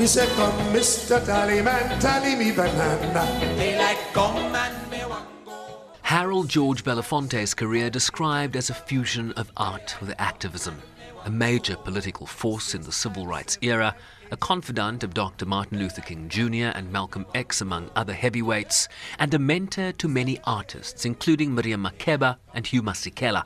Me say, come, Mr. Tallyman, tally me banana. Daylight come and me wango. Harold George Belafonte's career described as a fusion of art with activism, a major political force in the civil rights era, a confidant of Dr. Martin Luther King Jr. and Malcolm X, among other heavyweights, and a mentor to many artists, including Miriam Makeba and Hugh Masekela.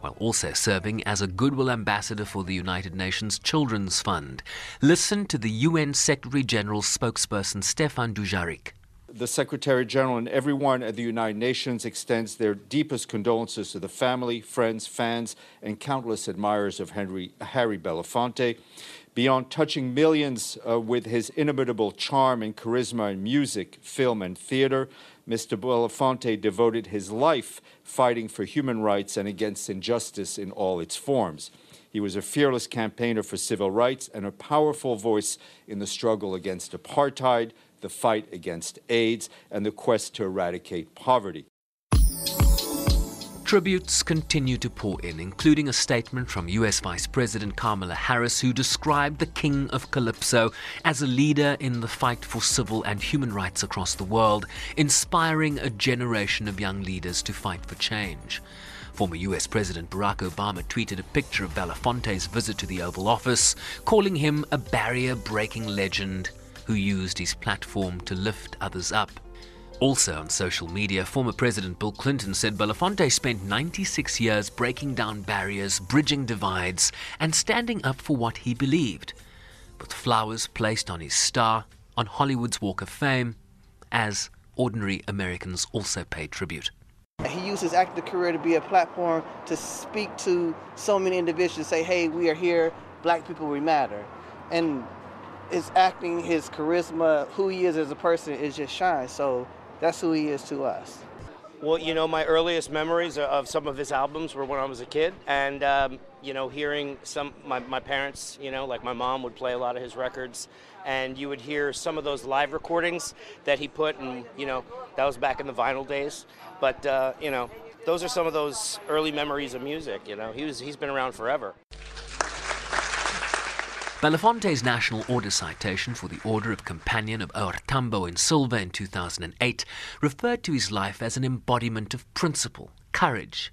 while also serving as a goodwill ambassador for the United Nations Children's Fund. Listen to the UN Secretary General spokesperson Stefan Dujarric. The Secretary General and everyone at the United Nations extends their deepest condolences to the family, friends, fans, and countless admirers of Henry, Harry Belafonte. Beyond touching millions uh, with his inimitable charm and charisma in music, film, and theater, Mr. Belafonte devoted his life fighting for human rights and against injustice in all its forms. He was a fearless campaigner for civil rights and a powerful voice in the struggle against apartheid, the fight against AIDS, and the quest to eradicate poverty. Tributes continue to pour in, including a statement from US Vice President Kamala Harris, who described the King of Calypso as a leader in the fight for civil and human rights across the world, inspiring a generation of young leaders to fight for change. Former US President Barack Obama tweeted a picture of Belafonte's visit to the Oval Office, calling him a barrier breaking legend who used his platform to lift others up. Also on social media, former President Bill Clinton said Belafonte spent 96 years breaking down barriers, bridging divides, and standing up for what he believed, with flowers placed on his star on Hollywood's Walk of Fame, as ordinary Americans also pay tribute. He used his active career to be a platform to speak to so many individuals, say, hey, we are here, black people, we matter. And his acting, his charisma, who he is as a person, it just shines. So That's who he is to us. Well, you know, my earliest memories of some of his albums were when I was a kid, and um, you know, hearing some my, my parents, you know, like my mom would play a lot of his records, and you would hear some of those live recordings that he put, and you know, that was back in the vinyl days. But uh, you know, those are some of those early memories of music. You know, he was he's been around forever. Belafonte's National Order citation for the Order of Companion of Oartambo in Silva in 2008 referred to his life as an embodiment of principle, courage,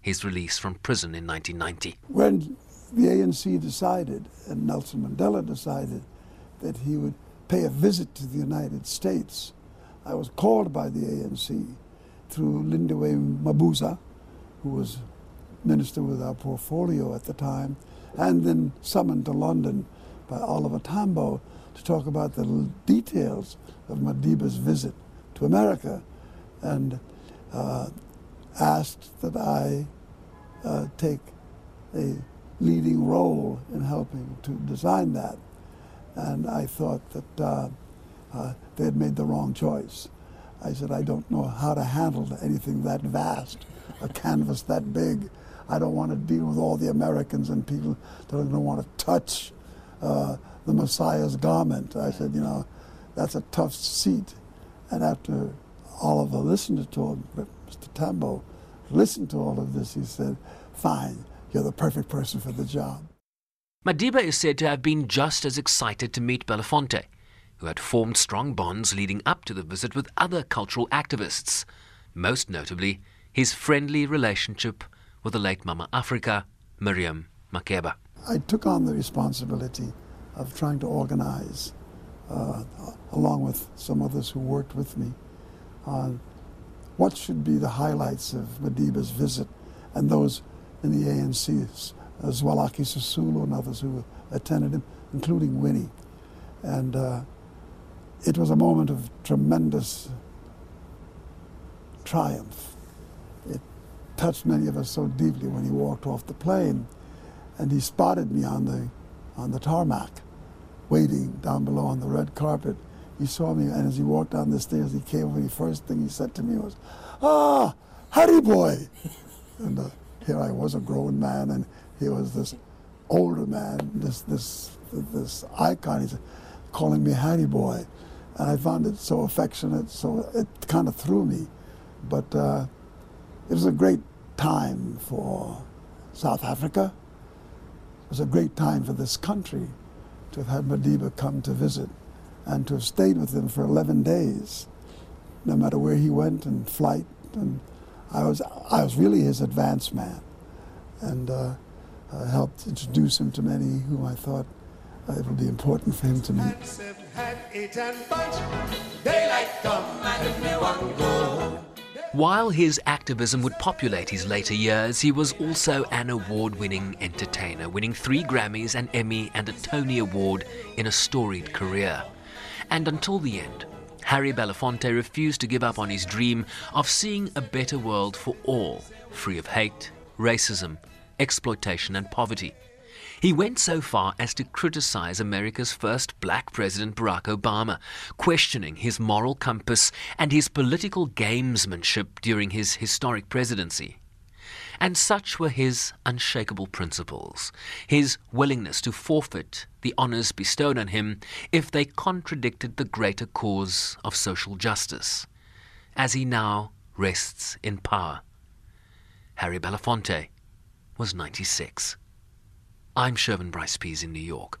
his release from prison in 1990. When the ANC decided, and Nelson Mandela decided, that he would pay a visit to the United States, I was called by the ANC through Lindiwe Mabuza, who was minister with our portfolio at the time, and then summoned to London by Oliver Tambo to talk about the details of Madiba's visit to America and uh, asked that I uh, take a leading role in helping to design that. And I thought that uh, uh, they had made the wrong choice. I said, I don't know how to handle anything that vast, a canvas that big. I don't want to deal with all the Americans and people that are going to want to touch uh, the Messiah's garment. I said, you know, that's a tough seat. And after Oliver listened to him, but Mr. Tambo listened to all of this, he said, fine, you're the perfect person for the job. Madiba is said to have been just as excited to meet Belafonte, who had formed strong bonds leading up to the visit with other cultural activists, most notably his friendly relationship with the late Mama Africa, Miriam Makeba. I took on the responsibility of trying to organize, uh, along with some others who worked with me, on what should be the highlights of Madiba's visit and those in the ANC, uh, Zwalaki Sisulu and others who attended him, including Winnie. And uh, it was a moment of tremendous triumph touched many of us so deeply when he walked off the plane. And he spotted me on the, on the tarmac, waiting down below on the red carpet. He saw me, and as he walked down the stairs, he came over. The first thing he said to me was, Ah, Harry boy! and uh, here I was, a grown man, and he was this older man, this, this, this icon. He's calling me Harry boy. And I found it so affectionate, so it kind of threw me. But uh, it was a great time for South Africa. It was a great time for this country to have had Madiba come to visit and to have stayed with him for 11 days, no matter where he went and flight. And I was, I was really his advance man and uh, uh, helped introduce him to many whom I thought uh, it would be important for him to meet. Seven, eight, and bunch, daylight come and me one go. While his activism would populate his later years, he was also an award winning entertainer, winning three Grammys, an Emmy, and a Tony Award in a storied career. And until the end, Harry Belafonte refused to give up on his dream of seeing a better world for all, free of hate, racism, exploitation, and poverty. He went so far as to criticize America's first black president, Barack Obama, questioning his moral compass and his political gamesmanship during his historic presidency. And such were his unshakable principles, his willingness to forfeit the honors bestowed on him if they contradicted the greater cause of social justice, as he now rests in power. Harry Belafonte was 96. I'm Sherman Bryce Pease in New York.